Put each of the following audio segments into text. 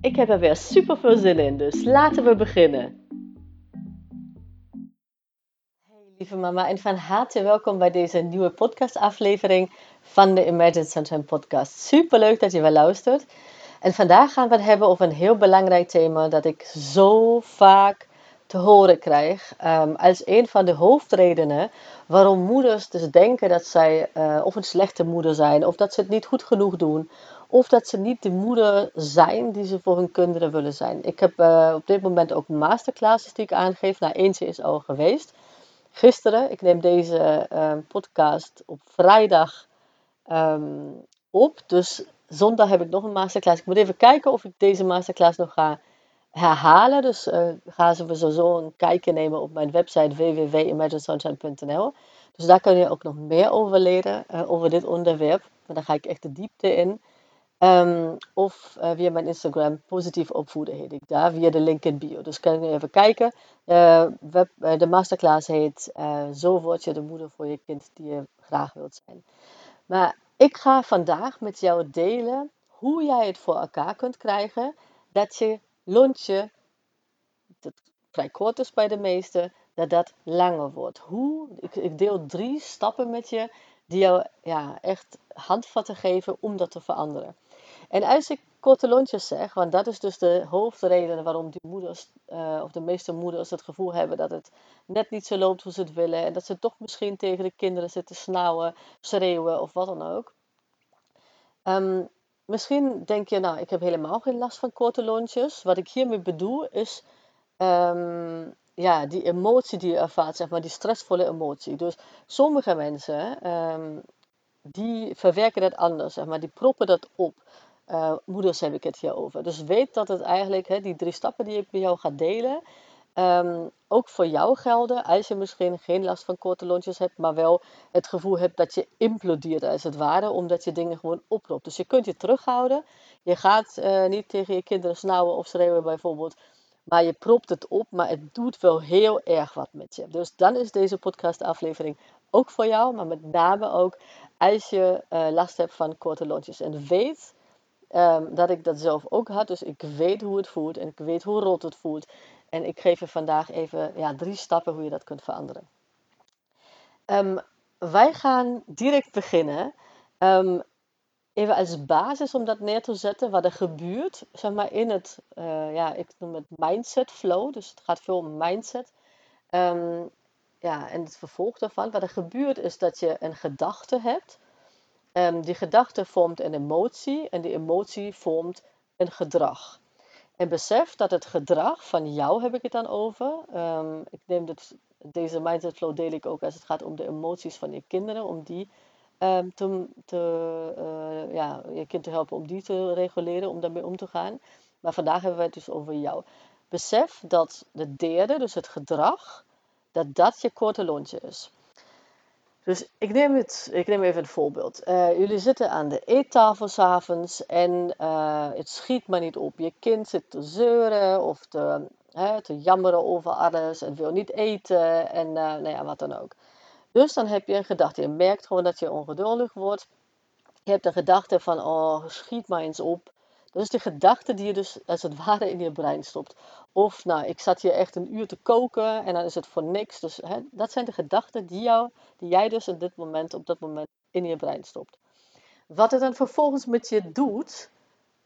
Ik heb er weer super veel zin in, dus laten we beginnen. Hey lieve mama en van harte welkom bij deze nieuwe podcastaflevering van de Imagine Sunshine podcast. Super leuk dat je wel luistert. En vandaag gaan we het hebben over een heel belangrijk thema dat ik zo vaak te horen krijg um, als een van de hoofdredenen waarom moeders dus denken dat zij uh, of een slechte moeder zijn, of dat ze het niet goed genoeg doen, of dat ze niet de moeder zijn die ze voor hun kinderen willen zijn. Ik heb uh, op dit moment ook masterclasses die ik aangeef. Nou, eentje is al geweest. Gisteren, ik neem deze uh, podcast op vrijdag um, op. Dus zondag heb ik nog een masterclass. Ik moet even kijken of ik deze masterclass nog ga herhalen. Dus uh, gaan ze sowieso een kijkje nemen op mijn website www.imaginesunshine.nl. Dus daar kun je ook nog meer over leren, over dit onderwerp. Maar daar ga ik echt de diepte in. Um, of uh, via mijn Instagram, positief opvoeden heet ik daar, via de link in bio. Dus kan je even kijken. Web, de masterclass heet Zo word je de moeder voor je kind die je graag wilt zijn. Maar ik ga vandaag met jou delen hoe jij het voor elkaar kunt krijgen dat je lontje, dat vrij kort is bij de meesten, dat dat langer wordt. Hoe, ik, ik deel drie stappen met je die jou ja, echt handvatten geven om dat te veranderen. En als ik korte lontjes zeg, want dat is dus de hoofdreden waarom die moeders, uh, of de meeste moeders, het gevoel hebben dat het net niet zo loopt hoe ze het willen. En dat ze toch misschien tegen de kinderen zitten snauwen, schreeuwen of wat dan ook. Um, Misschien denk je, nou, ik heb helemaal geen last van korte lontjes. Wat ik hiermee bedoel is, um, ja, die emotie die je ervaart, zeg maar, die stressvolle emotie. Dus sommige mensen, um, die verwerken dat anders, zeg maar, die proppen dat op. Uh, moeders heb ik het hier over. Dus weet dat het eigenlijk, hè, die drie stappen die ik met jou ga delen, Um, ook voor jou gelden als je misschien geen last van korte lontjes hebt, maar wel het gevoel hebt dat je implodeert als het ware, omdat je dingen gewoon oproept. Dus je kunt je terughouden. Je gaat uh, niet tegen je kinderen snauwen of schreeuwen bijvoorbeeld, maar je propt het op, maar het doet wel heel erg wat met je. Dus dan is deze podcastaflevering ook voor jou, maar met name ook als je uh, last hebt van korte lontjes. En weet um, dat ik dat zelf ook had, dus ik weet hoe het voelt en ik weet hoe rot het voelt. En ik geef je vandaag even ja, drie stappen hoe je dat kunt veranderen. Um, wij gaan direct beginnen. Um, even als basis om dat neer te zetten, wat er gebeurt zeg maar, in het, uh, ja, ik noem het mindset flow. Dus het gaat veel om mindset. Ja, en het vervolg daarvan, wat er gebeurt is dat je een gedachte hebt. Die gedachte vormt een emotie en die emotie vormt een gedrag. En besef dat het gedrag van jou, heb ik het dan over. Um, ik neem dit, deze mindset flow deel ik ook als het gaat om de emoties van je kinderen. Om die um, te, te uh, ja, je kind te helpen om die te reguleren, om daarmee om te gaan. Maar vandaag hebben we het dus over jou. Besef dat de derde, dus het gedrag, dat dat je korte lontje is. Dus ik neem, het, ik neem even een voorbeeld. Uh, jullie zitten aan de eettafel s'avonds en uh, het schiet maar niet op. Je kind zit te zeuren of te, hè, te jammeren over alles en wil niet eten en uh, nou ja, wat dan ook. Dus dan heb je een gedachte. Je merkt gewoon dat je ongeduldig wordt. Je hebt een gedachte van, oh, schiet maar eens op. Dat is de gedachte die je dus als het ware in je brein stopt. Of, nou, ik zat hier echt een uur te koken en dan is het voor niks. Dus hè, dat zijn de gedachten die, jou, die jij dus in dit moment, op dat moment in je brein stopt. Wat het dan vervolgens met je doet,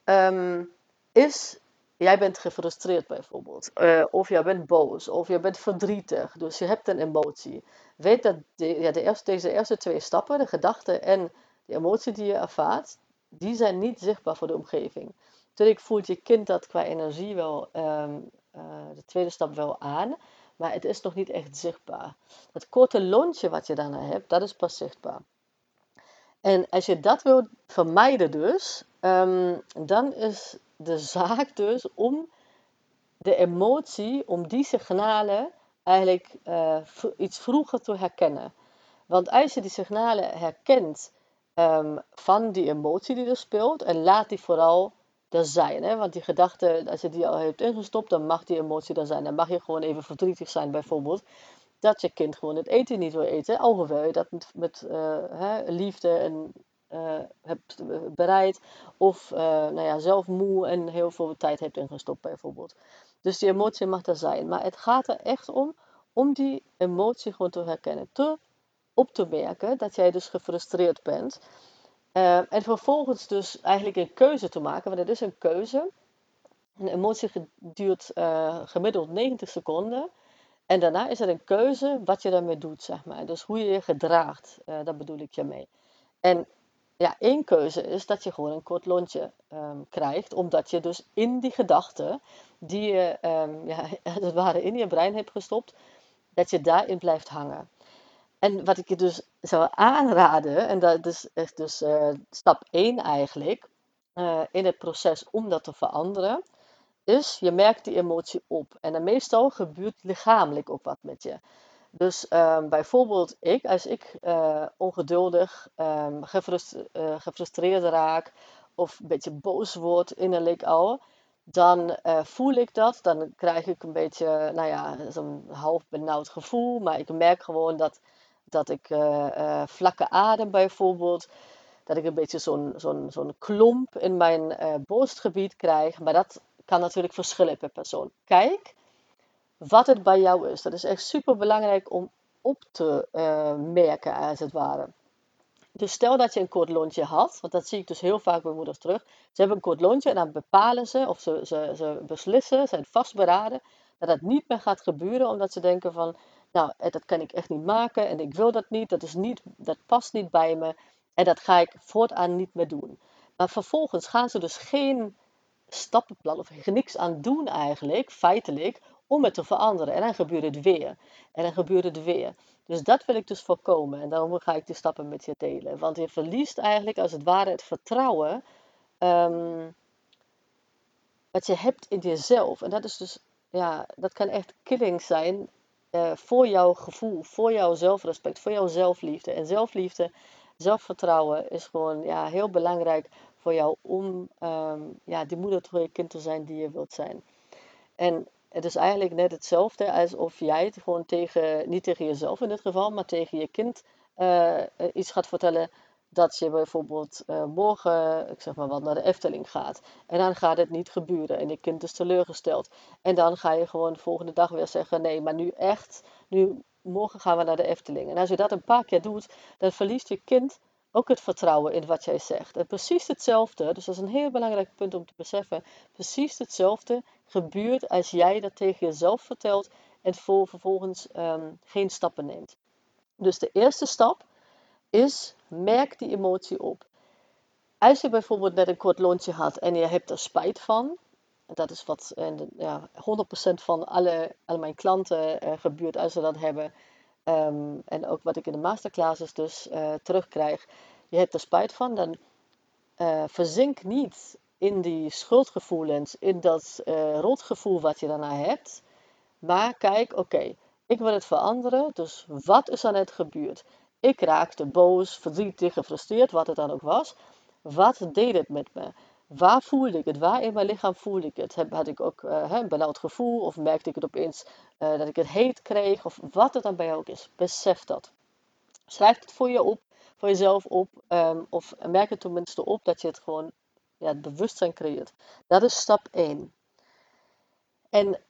um, is, jij bent gefrustreerd bijvoorbeeld. Uh, of jij bent boos, of je bent verdrietig. Dus je hebt een emotie. Weet dat de, ja, de eerste, deze eerste twee stappen, de gedachte en de emotie die je ervaart, die zijn niet zichtbaar voor de omgeving. Natuurlijk voelt je kind dat qua energie wel, um, uh, de tweede stap wel aan, maar het is nog niet echt zichtbaar. Het korte lontje wat je daarna hebt, dat is pas zichtbaar. En als je dat wil vermijden dus, um, dan is de zaak dus om de emotie, om die signalen eigenlijk uh, iets vroeger te herkennen. Want als je die signalen herkent um, van die emotie die er speelt, en laat die vooral er zijn. Hè? Want die gedachte, als je die al hebt ingestopt, dan mag die emotie er zijn. Dan mag je gewoon even verdrietig zijn, bijvoorbeeld. Dat je kind gewoon het eten niet wil eten. Alhoewel je dat met, uh, hè, liefde en uh, hebt bereid. Of uh, nou ja, zelf moe en heel veel tijd hebt ingestopt, bijvoorbeeld. Dus die emotie mag er zijn. Maar het gaat er echt om, om die emotie gewoon te herkennen. Te op te merken dat jij dus gefrustreerd bent. Uh, en vervolgens dus eigenlijk een keuze te maken, want het is een keuze. Een emotie duurt uh, gemiddeld 90 seconden. En daarna is er een keuze wat je daarmee doet, zeg maar. Dus hoe je je gedraagt, uh, daar bedoel ik je mee. En ja, één keuze is dat je gewoon een kort lontje um, krijgt, omdat je dus in die gedachten, die je um, ja, als het ware in je brein hebt gestopt, dat je daarin blijft hangen. En wat ik je dus zou aanraden, en dat is echt dus uh, stap 1 eigenlijk, uh, in het proces om dat te veranderen, is je merkt die emotie op. En dan meestal gebeurt lichamelijk ook wat met je. Dus um, bijvoorbeeld ik, als ik uh, ongeduldig, um, gefrustreerd, raak of een beetje boos word innerlijk al, dan voel ik dat. Dan krijg ik een beetje, nou ja, zo'n half benauwd gevoel. Maar ik merk gewoon dat dat ik uh, vlakke adem bijvoorbeeld. Dat ik een beetje zo'n zo'n zo'n klomp in mijn uh, borstgebied krijg. Maar dat kan natuurlijk verschillen per persoon. Kijk wat het bij jou is. Dat is echt super belangrijk om op te merken, als het ware. Dus stel dat je een kort lontje had, want dat zie ik dus heel vaak bij moeders terug. Ze hebben een kort lontje en dan bepalen ze, of ze, ze, ze beslissen, zijn vastberaden, dat dat niet meer gaat gebeuren, omdat ze denken van, nou, eh, dat kan ik echt niet maken en ik wil dat niet, dat, is niet, dat past niet bij me en dat ga ik voortaan niet meer doen. Maar vervolgens gaan ze dus geen stappenplan of niks aan doen eigenlijk, feitelijk, om het te veranderen. En dan gebeurt het weer. En dan gebeurt het weer. Dus dat wil ik dus voorkomen. En daarom ga ik die stappen met je delen. Want je verliest eigenlijk als het ware het vertrouwen um, wat je hebt in jezelf. En dat is dus, ja, dat kan echt killing zijn uh, voor jouw gevoel, voor jouw zelfrespect, voor jouw zelfliefde. En zelfliefde, zelfvertrouwen is gewoon ja, heel belangrijk voor jou om um, ja, die moeder voor je kind te zijn die je wilt zijn. En het is eigenlijk net hetzelfde alsof jij het gewoon tegen, niet tegen jezelf in dit geval, maar tegen je kind uh, iets gaat vertellen dat je bijvoorbeeld uh, morgen, ik zeg maar wat, naar de Efteling gaat. En dan gaat het niet gebeuren en je kind is teleurgesteld. En dan ga je gewoon de volgende dag weer zeggen, nee, maar nu echt, nu, morgen gaan we naar de Efteling. En als je dat een paar keer doet, dan verliest je kind ook het vertrouwen in wat jij zegt. En precies hetzelfde, dus dat is een heel belangrijk punt om te beseffen, precies hetzelfde gebeurt als jij dat tegen jezelf vertelt en vervolgens um, geen stappen neemt. Dus de eerste stap is, merk die emotie op. Als je bijvoorbeeld net een kort lontje had en je hebt er spijt van, dat is wat ja, 100% van alle, alle mijn klanten uh, gebeurt als ze dat hebben. Um, en ook wat ik in de masterclasses dus uh, terugkrijg. Je hebt er spijt van, dan uh, verzink niet in die schuldgevoelens, in dat rotgevoel wat je daarna hebt. Maar kijk, oké, ik wil het veranderen, dus wat is er net gebeurd? Ik raakte boos, verdrietig, gefrustreerd, wat het dan ook was. Wat deed het met me? Waar voelde ik het? Waar in mijn lichaam voelde ik het? Had ik ook uh, een benauwd gevoel? Of merkte ik het opeens uh, dat ik het heet kreeg? Of wat het dan bij jou ook is. Besef dat. Schrijf het voor, je op, voor jezelf op. Um, of merk het tenminste op dat je het gewoon ja, het bewustzijn creëert. Dat is stap 1. En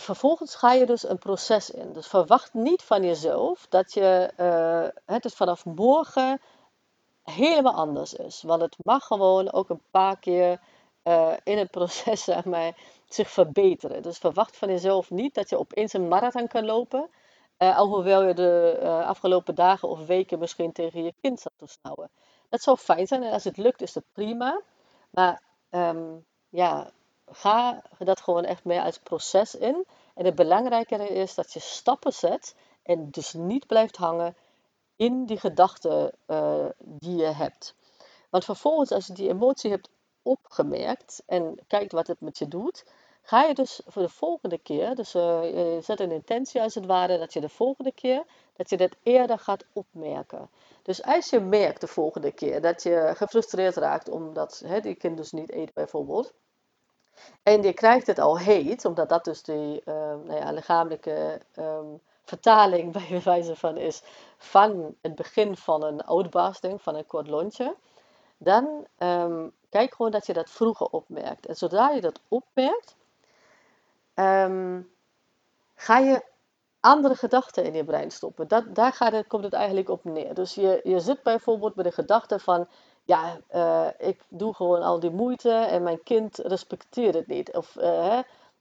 vervolgens ga je dus een proces in. Dus verwacht niet van jezelf dat je uh, het vanaf morgen helemaal anders is. Want het mag gewoon ook een paar keer uh, in het proces zeg maar, zich verbeteren. Dus verwacht van jezelf niet dat je opeens een marathon kan lopen. Uh, alhoewel je de afgelopen dagen of weken misschien tegen je kind zat te snauwen. Dat zou fijn zijn en als het lukt is het prima. Maar um, ja, ga dat gewoon echt meer als proces in. En het belangrijkere is dat je stappen zet en dus niet blijft hangen in die gedachten uh, die je hebt. Want vervolgens, als je die emotie hebt opgemerkt en kijkt wat het met je doet, ga je dus voor de volgende keer, dus uh, je zet een intentie als het ware, dat je de volgende keer, dat je dat eerder gaat opmerken. Dus als je merkt de volgende keer dat je gefrustreerd raakt omdat hè, die kind dus niet eet bijvoorbeeld, en je krijgt het al heet, omdat dat dus die uh, nou ja, lichamelijke um, vertaling bij wijze van is van het begin van een outbarsting, van een kort lontje, dan um, kijk gewoon dat je dat vroeger opmerkt. En zodra je dat opmerkt, ga je andere gedachten in je brein stoppen. Dat, daar gaat het, komt het eigenlijk op neer. Dus je, je zit bijvoorbeeld met de gedachte van, ja, uh, ik doe gewoon al die moeite en mijn kind respecteert het niet. Of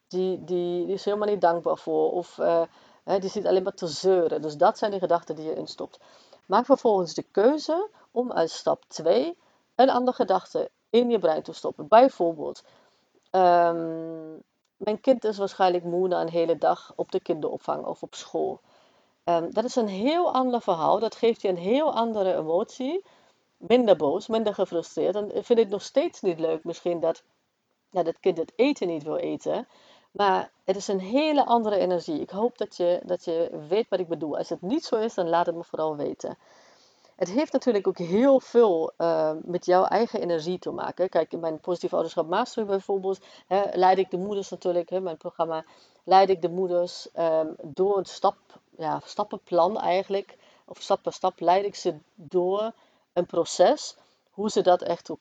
die, die, die is helemaal niet dankbaar voor. Of uh, die zit alleen maar te zeuren. Dus dat zijn de gedachten die je instopt. Maak vervolgens de keuze om als stap 2 een andere gedachte in je brein te stoppen. Bijvoorbeeld, um, mijn kind is waarschijnlijk moe na een hele dag op de kinderopvang of op school. Um, dat is een heel ander verhaal. Dat geeft je een heel andere emotie. Minder boos, minder gefrustreerd. En vind ik het nog steeds niet leuk misschien dat ja, dat kind het eten niet wil eten. Maar het is een hele andere energie. Ik hoop dat je, dat je weet wat ik bedoel. Als het niet zo is, dan laat het me vooral weten. Het heeft natuurlijk ook heel veel uh, met jouw eigen energie te maken. Kijk, in mijn positief ouderschap master bijvoorbeeld, hè, leid ik de moeders natuurlijk, hè, mijn programma, leid ik de moeders um, door een stap, ja, stappenplan eigenlijk, of stap per stap leid ik ze door een proces, hoe ze dat echt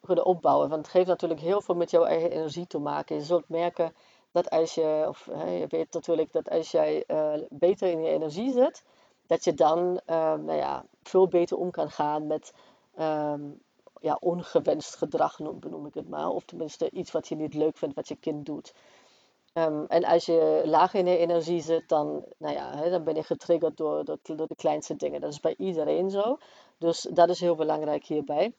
kunnen opbouwen. Want het heeft natuurlijk heel veel met jouw eigen energie te maken. Je zult merken dat als je, of hè, je weet natuurlijk dat als jij uh, beter in je energie zit, dat je dan uh, nou ja, veel beter om kan gaan met um, ja, ongewenst gedrag, noem, ik het maar. Of tenminste iets wat je niet leuk vindt wat je kind doet. Um, en als je laag in je energie zit, dan, nou ja, hè, dan ben je getriggerd door, door, de kleinste dingen. Dat is bij iedereen zo. Dus dat is heel belangrijk hierbij.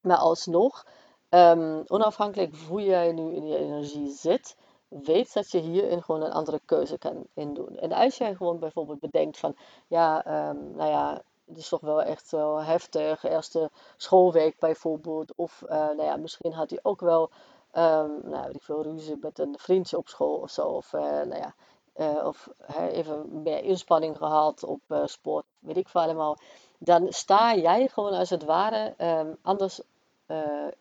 Maar alsnog, um, onafhankelijk hoe jij nu in je energie zit, weet dat je hierin gewoon een andere keuze kan doen. En als jij gewoon bijvoorbeeld bedenkt van, ja, um, nou ja, het is toch wel echt wel heftig, eerste schoolweek bijvoorbeeld, of uh, nou ja, misschien had hij ook wel, um, nou, ik veel ruzie met een vriendje op school of zo, of uh, nou ja, uh, of even meer inspanning gehad op sport, weet ik veel allemaal, dan sta jij gewoon als het ware um, anders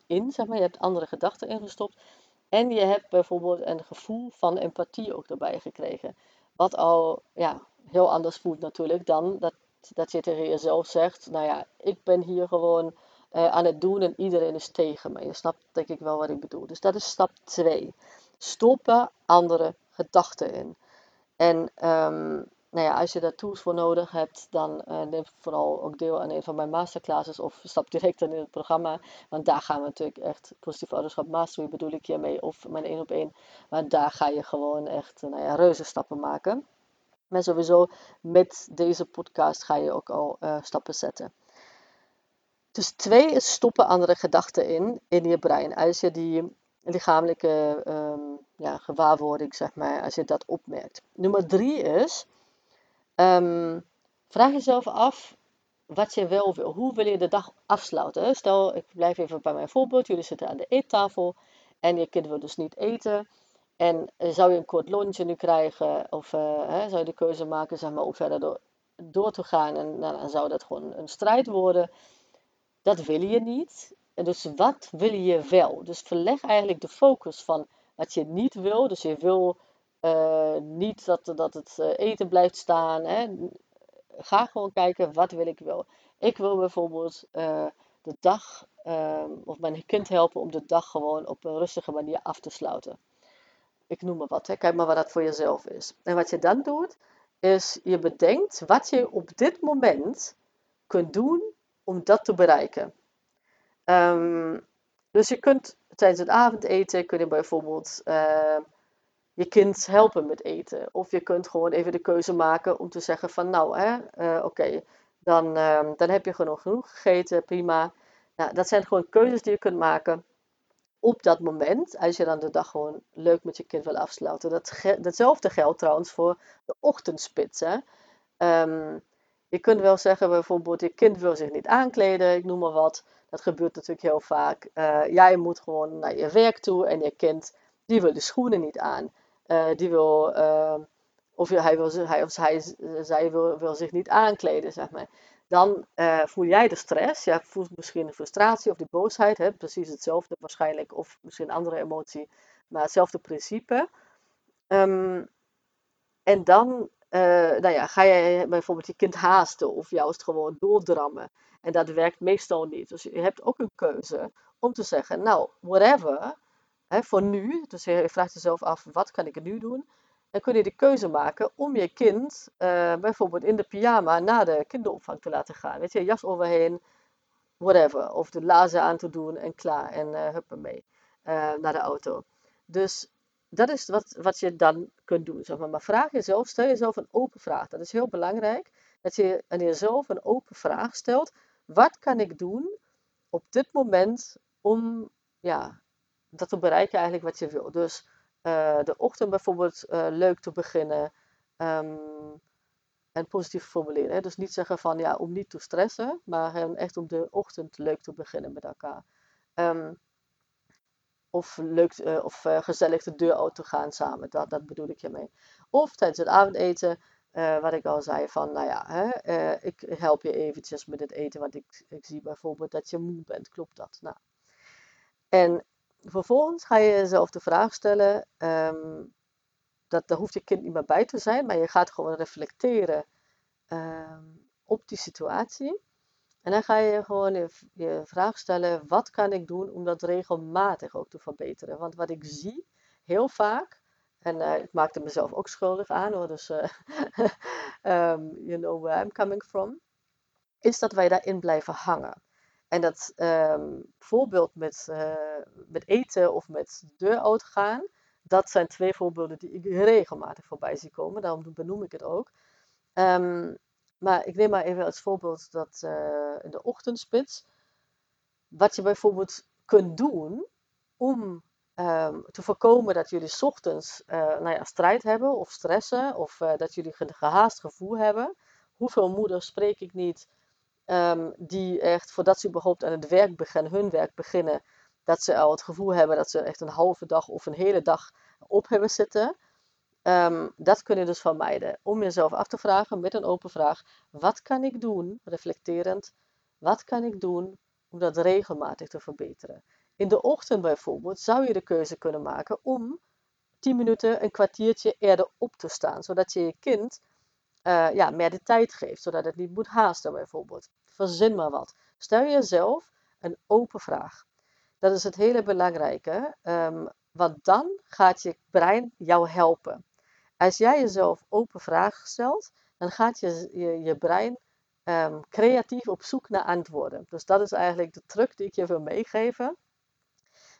in, zeg maar, je hebt andere gedachten ingestopt. En je hebt bijvoorbeeld een gevoel van empathie ook erbij gekregen. Wat al ja, heel anders voelt natuurlijk dan dat, dat je tegen jezelf zegt: Nou ja, ik ben hier gewoon uh, aan het doen en iedereen is tegen me. Je snapt denk ik wel wat ik bedoel. Dus dat is stap 2. Stoppen andere gedachten in. En um, nou ja, als je daar tools voor nodig hebt, dan uh, neem vooral ook deel aan een van mijn masterclasses of stap direct in het programma. Want daar gaan we natuurlijk echt positief ouderschap mastery bedoel ik hiermee of mijn één op één. Maar daar ga je gewoon echt nou ja, reuze stappen maken. Maar sowieso met deze podcast ga je ook al uh, stappen zetten. Dus twee is stoppen andere gedachten in, in je brein. Als je die lichamelijke um, ja, gewaarwording, zeg maar, als je dat opmerkt. Nummer drie is Um, vraag jezelf af wat je wel wil. Hoe wil je de dag afsluiten? Stel, ik blijf even bij mijn voorbeeld. Jullie zitten aan de eettafel en je kind wil dus niet eten. En zou je een kort lontje nu krijgen, of uh, hè, zou je de keuze maken zeg maar, om verder door, door te gaan, en nou, dan zou dat gewoon een strijd worden. Dat wil je niet. En dus wat wil je wel? Dus verleg eigenlijk de focus van wat je niet wil. Dus je wil uh, niet dat, dat het eh, eten blijft staan. Hè. Ga gewoon kijken, wat wil ik wel. Ik wil bijvoorbeeld uh, de dag, ehm, of mijn kind helpen om de dag gewoon op een rustige manier af te sluiten. Ik noem maar wat, hè. kijk maar wat dat voor jezelf is. En wat je dan doet, is je bedenkt wat je op dit moment kunt doen om dat te bereiken. Um, dus je kunt tijdens het avondeten, kun je bijvoorbeeld uh, je kind helpen met eten. Of je kunt gewoon even de keuze maken om te zeggen van nou, hè, uh, oké, dan, uh, dan heb je genoeg, genoeg gegeten, prima. Nou, dat zijn gewoon keuzes die je kunt maken op dat moment, als je dan de dag gewoon leuk met je kind wil afsluiten. Dat datzelfde geldt trouwens voor de ochtendspits. Hè. Je kunt wel zeggen bijvoorbeeld, je kind wil zich niet aankleden, ik noem maar wat. Dat gebeurt natuurlijk heel vaak. Uh, jij moet gewoon naar je werk toe en je kind die wil de schoenen niet aan. Uh, die wil, uh, of hij, wil, hij of zij, zij wil, wil zich niet aankleden, zeg maar. Dan voel jij de stress. Je voelt misschien de frustratie of de boosheid. Hè? Precies hetzelfde waarschijnlijk. Of misschien een andere emotie. Maar hetzelfde principe. Um, en dan uh, nou ja, ga je bijvoorbeeld je kind haasten of juist gewoon doordrammen. En dat werkt meestal niet. Dus je hebt ook een keuze om te zeggen, nou, whatever, hè, voor nu. Dus je vraagt jezelf af, wat kan ik nu doen? Dan kun je de keuze maken om je kind uh, bijvoorbeeld in de pyjama naar de kinderopvang te laten gaan. Weet je, jas overheen, whatever. Of de lazen aan te doen en klaar. En uh, huppen mee naar de auto. Dus dat is wat, wat je dan kunt doen. Zeg maar. maar vraag jezelf, stel jezelf een open vraag. Dat is heel belangrijk. Dat je aan jezelf een open vraag stelt. Wat kan ik doen op dit moment om ja, dat te bereiken eigenlijk wat je wil. Dus uh, de ochtend bijvoorbeeld uh, leuk te beginnen. Um, en positief formuleren. Dus niet zeggen van ja, om niet te stressen, maar echt om de ochtend leuk te beginnen met elkaar. Um, of, leuk, uh, of uh, gezellig de deur uit te gaan samen. Dat, dat bedoel ik hiermee. Of tijdens het avondeten, uh, wat ik al zei, van nou ja, hè, ik help je eventjes met het eten, want ik, ik zie bijvoorbeeld dat je moe bent. Klopt dat? Nou. En vervolgens ga je jezelf de vraag stellen, um, dat, daar hoeft je kind niet meer bij te zijn, maar je gaat gewoon reflecteren um, op die situatie. En dan ga je gewoon je, je, vraag stellen: wat kan ik doen om dat regelmatig ook te verbeteren? Want wat ik zie heel vaak, en uh, ik maakte mezelf ook schuldig aan hoor, dus uh, um, you know where I'm coming from, is dat wij daarin blijven hangen. En dat um, voorbeeld met, uh, met eten of met de deur uitgaan, dat zijn twee voorbeelden die ik regelmatig voorbij zie komen. Daarom benoem ik het ook. Um, maar ik neem maar even als voorbeeld dat uh, in de ochtendspits. Wat je bijvoorbeeld kunt doen om um, te voorkomen dat jullie ochtends uh, nou ja, strijd hebben of stressen. Of uh, dat jullie een gehaast gevoel hebben. Hoeveel moeders spreek ik niet um, die echt voordat ze überhaupt aan het werk beginnen, hun werk beginnen. Dat ze al het gevoel hebben dat ze echt een halve dag of een hele dag op hebben zitten. Um, dat kun je dus vermijden. Om jezelf af te vragen met een open vraag: wat kan ik doen, reflecterend, wat kan ik doen om dat regelmatig te verbeteren? In de ochtend bijvoorbeeld zou je de keuze kunnen maken om 10 minuten, een kwartiertje eerder op te staan, zodat je je kind uh, ja, meer de tijd geeft, zodat het niet moet haasten bijvoorbeeld. Verzin maar wat. Stel jezelf een open vraag. Dat is het hele belangrijke, um, want dan gaat je brein jou helpen. Als jij jezelf open vragen stelt, dan gaat je, je, brein um, creatief op zoek naar antwoorden. Dus dat is eigenlijk de truc die ik je wil meegeven.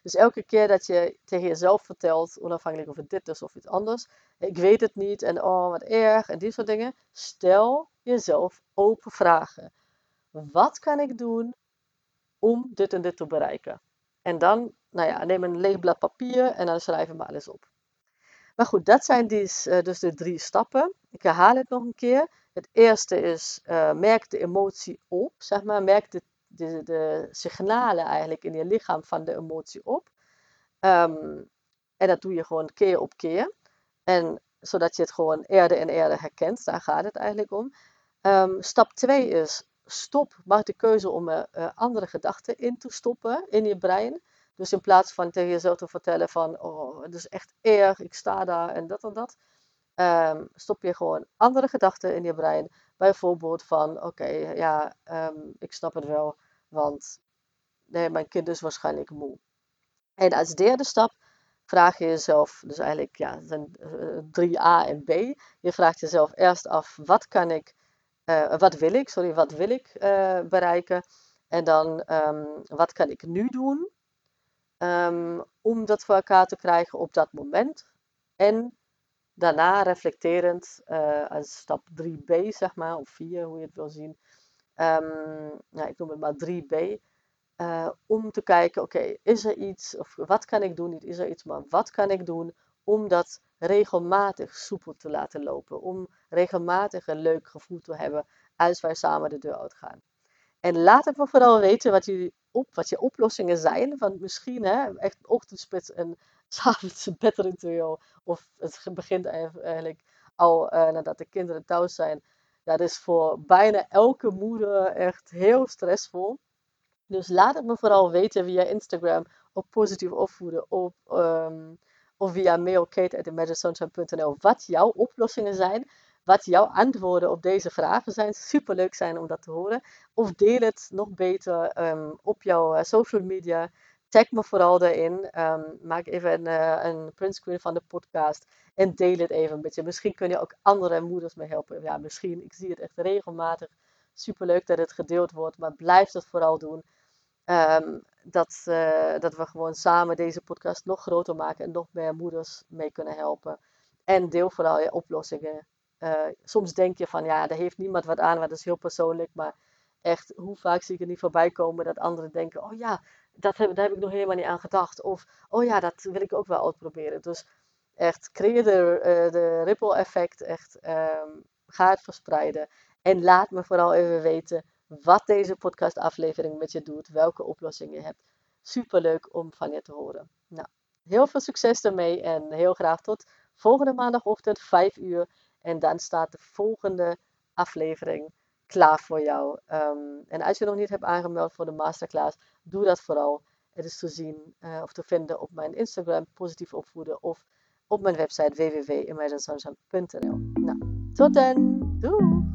Dus elke keer dat je tegen jezelf vertelt, onafhankelijk of het dit is of iets anders, ik weet het niet en oh wat erg en die soort dingen, stel jezelf open vragen. Wat kan ik doen om dit en dit te bereiken? En dan, nou ja, neem een leeg blad papier en dan schrijf hem eens op. Maar goed, dat zijn dus, dus de drie stappen. Ik herhaal het nog een keer. Het eerste is, uh, merk de emotie op, zeg maar. Merk de, de, de signalen eigenlijk in je lichaam van de emotie op. Um, en dat doe je gewoon keer op keer. En zodat je het gewoon eerder en eerder herkent. Daar gaat het eigenlijk om. Um, stap 2 is, stop, maak de keuze om uh, andere gedachten in te stoppen in je brein. Dus in plaats van tegen jezelf te vertellen van, oh, het is echt erg, ik sta daar en dat en dat, um, stop je gewoon andere gedachten in je brein. Bijvoorbeeld van, oké, ja, um, ik snap het wel, want nee, mijn kind is waarschijnlijk moe. En als derde stap vraag je jezelf, dus eigenlijk ja, zijn uh, 3a en b. Je vraagt jezelf eerst af, wat kan ik, uh, wat wil ik, sorry, wat wil ik uh, bereiken? En dan, um, wat kan ik nu doen? Um, om dat voor elkaar te krijgen op dat moment. En daarna reflecterend uh, als stap 3b, zeg maar, of 4, hoe je het wil zien. Um, nou, ik noem het maar 3b. Uh, eh, om te kijken, oké, is er iets, of wat kan ik doen? Niet is er iets, maar wat kan ik doen om dat regelmatig soepel te laten lopen? Om regelmatig een leuk gevoel te hebben als wij samen de deur uitgaan. En laat het me vooral weten wat jullie wat je oplossingen zijn. Want misschien hè, echt ochtendspits en s'avonds bedritueel. Of het begint eigenlijk al uh, nadat de kinderen thuis zijn. Dat is voor bijna elke moeder echt heel stressvol. Dus laat het me vooral weten via Instagram op positief opvoeden op, um, of via mail kate.imaginesunshine.nl wat jouw oplossingen zijn. Wat jouw antwoorden op deze vragen zijn. Super leuk zijn om dat te horen. Of deel het nog beter um, op jouw uh, social media. Tag me vooral daarin. Um, maak even een, uh, een printscreen van de podcast. En deel het even een beetje. Misschien kun je ook andere moeders mee helpen. Ja, misschien. Ik zie het echt regelmatig. Super leuk dat het gedeeld wordt. Maar blijf het vooral doen. Um, dat, uh, dat we gewoon samen deze podcast nog groter maken. En nog meer moeders mee kunnen helpen. En deel vooral je oplossingen. Uh, soms denk je van ja, daar heeft niemand wat aan. Maar dat is heel persoonlijk. Maar echt, hoe vaak zie ik er niet voorbij komen dat anderen denken: oh ja, dat heb, daar heb ik nog helemaal niet aan gedacht. Of, oh ja, dat wil ik ook wel uitproberen. Dus echt, creëer de, uh, de ripple effect. Echt, um, ga het verspreiden. En laat me vooral even weten wat deze podcastaflevering met je doet. Welke oplossingen je hebt. Super leuk om van je te horen. Nou, heel veel succes ermee. En heel graag tot volgende maandagochtend 5 uur. En dan staat de volgende aflevering klaar voor jou. Um, en als je nog niet hebt aangemeld voor de masterclass, doe dat vooral. Het is te zien uh, of te vinden op mijn Instagram, positief opvoeden, of op mijn website www.imaginesunshine.nl. Nou, tot dan. Doei!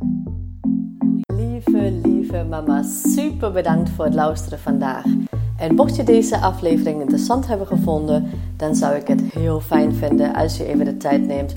Lieve, lieve mama, super bedankt voor het luisteren vandaag. En mocht je deze aflevering interessant hebben gevonden, dan zou ik het heel fijn vinden als je even de tijd neemt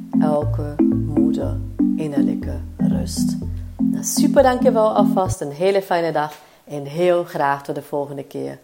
elke moeder innerlijke rust. Nou, super dankjewel alvast, een hele fijne dag en heel graag tot de volgende keer.